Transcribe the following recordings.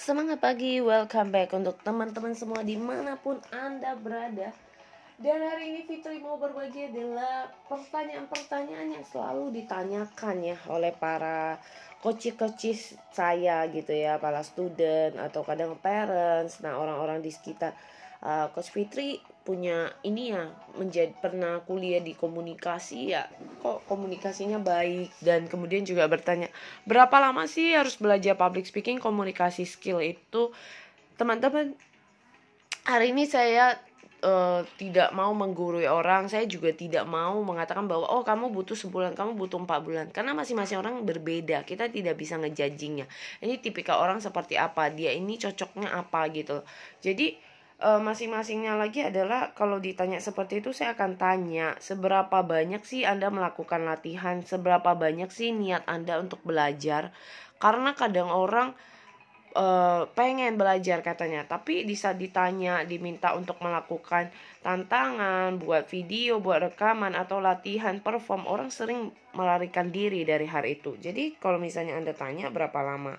Semangat pagi, welcome back untuk teman-teman semua di mana pun Anda berada Dan hari ini Fitri mau berbagi adalah pertanyaan-pertanyaan yang selalu ditanyakan ya oleh para coach-coach saya gitu ya Para student atau kadang parents, nah orang-orang di sekitar uh, Coach Fitri punya ini ya menjadi pernah kuliah di komunikasi ya. Kok komunikasinya baik? Dan kemudian juga bertanya berapa lama sih harus belajar public speaking? Komunikasi skill itu teman-teman hari ini saya uh, tidak mau menggurui orang saya juga tidak mau mengatakan bahwa oh kamu butuh sebulan kamu butuh empat bulan. Karena masing-masing orang berbeda kita tidak bisa ngejajingnya ini tipikal orang seperti apa dia ini cocoknya apa gitu jadi uh, masing-masingnya lagi adalah kalau ditanya seperti itu saya akan tanya seberapa banyak sih Anda melakukan latihan, seberapa banyak sih niat Anda untuk belajar. Karena kadang orang uh, pengen belajar katanya, tapi di saat ditanya diminta untuk melakukan tantangan, buat video, buat rekaman atau latihan perform, orang sering melarikan diri dari hal itu. Jadi kalau misalnya Anda tanya berapa lama?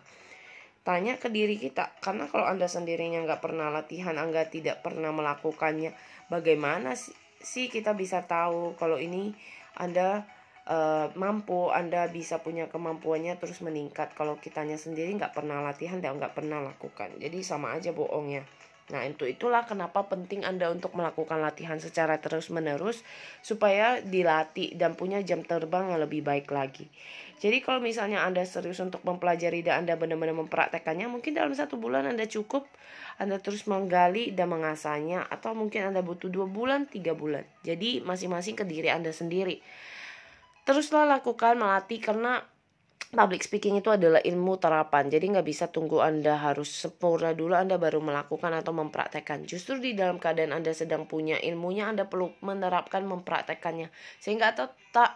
Tanya ke diri kita. Karena kalau anda sendirinya nggak pernah latihan anda tidak pernah melakukannya bagaimana sih kita bisa tahu kalau ini anda uh, mampu anda bisa punya kemampuannya terus meningkat kalau kitanya sendiri nggak pernah latihan dan nggak pernah lakukan jadi sama aja bohongnya Nah, itu itulah kenapa penting Anda untuk melakukan latihan secara terus-menerus supaya dilatih dan punya jam terbang yang lebih baik lagi. Jadi kalau misalnya Anda serius untuk mempelajari dan Anda benar-benar mempraktekannya, mungkin dalam satu bulan Anda cukup Anda terus menggali dan mengasahnya atau mungkin Anda butuh dua bulan, tiga bulan. Jadi masing-masing ke diri Anda sendiri. Teruslah lakukan melatih karena public speaking itu adalah ilmu terapan. Jadi nggak bisa tunggu anda harus sempurna dulu anda baru melakukan atau mempraktekkan. Justru di dalam keadaan anda sedang punya ilmunya anda perlu menerapkan mempraktekannya. Sehingga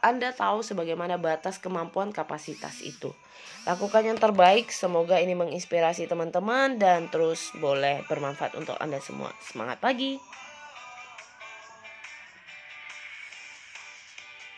anda tahu sebagaimana batas kemampuan kapasitas itu. Lakukan yang terbaik semoga ini menginspirasi teman-teman dan terus boleh bermanfaat untuk anda semua. Semangat pagi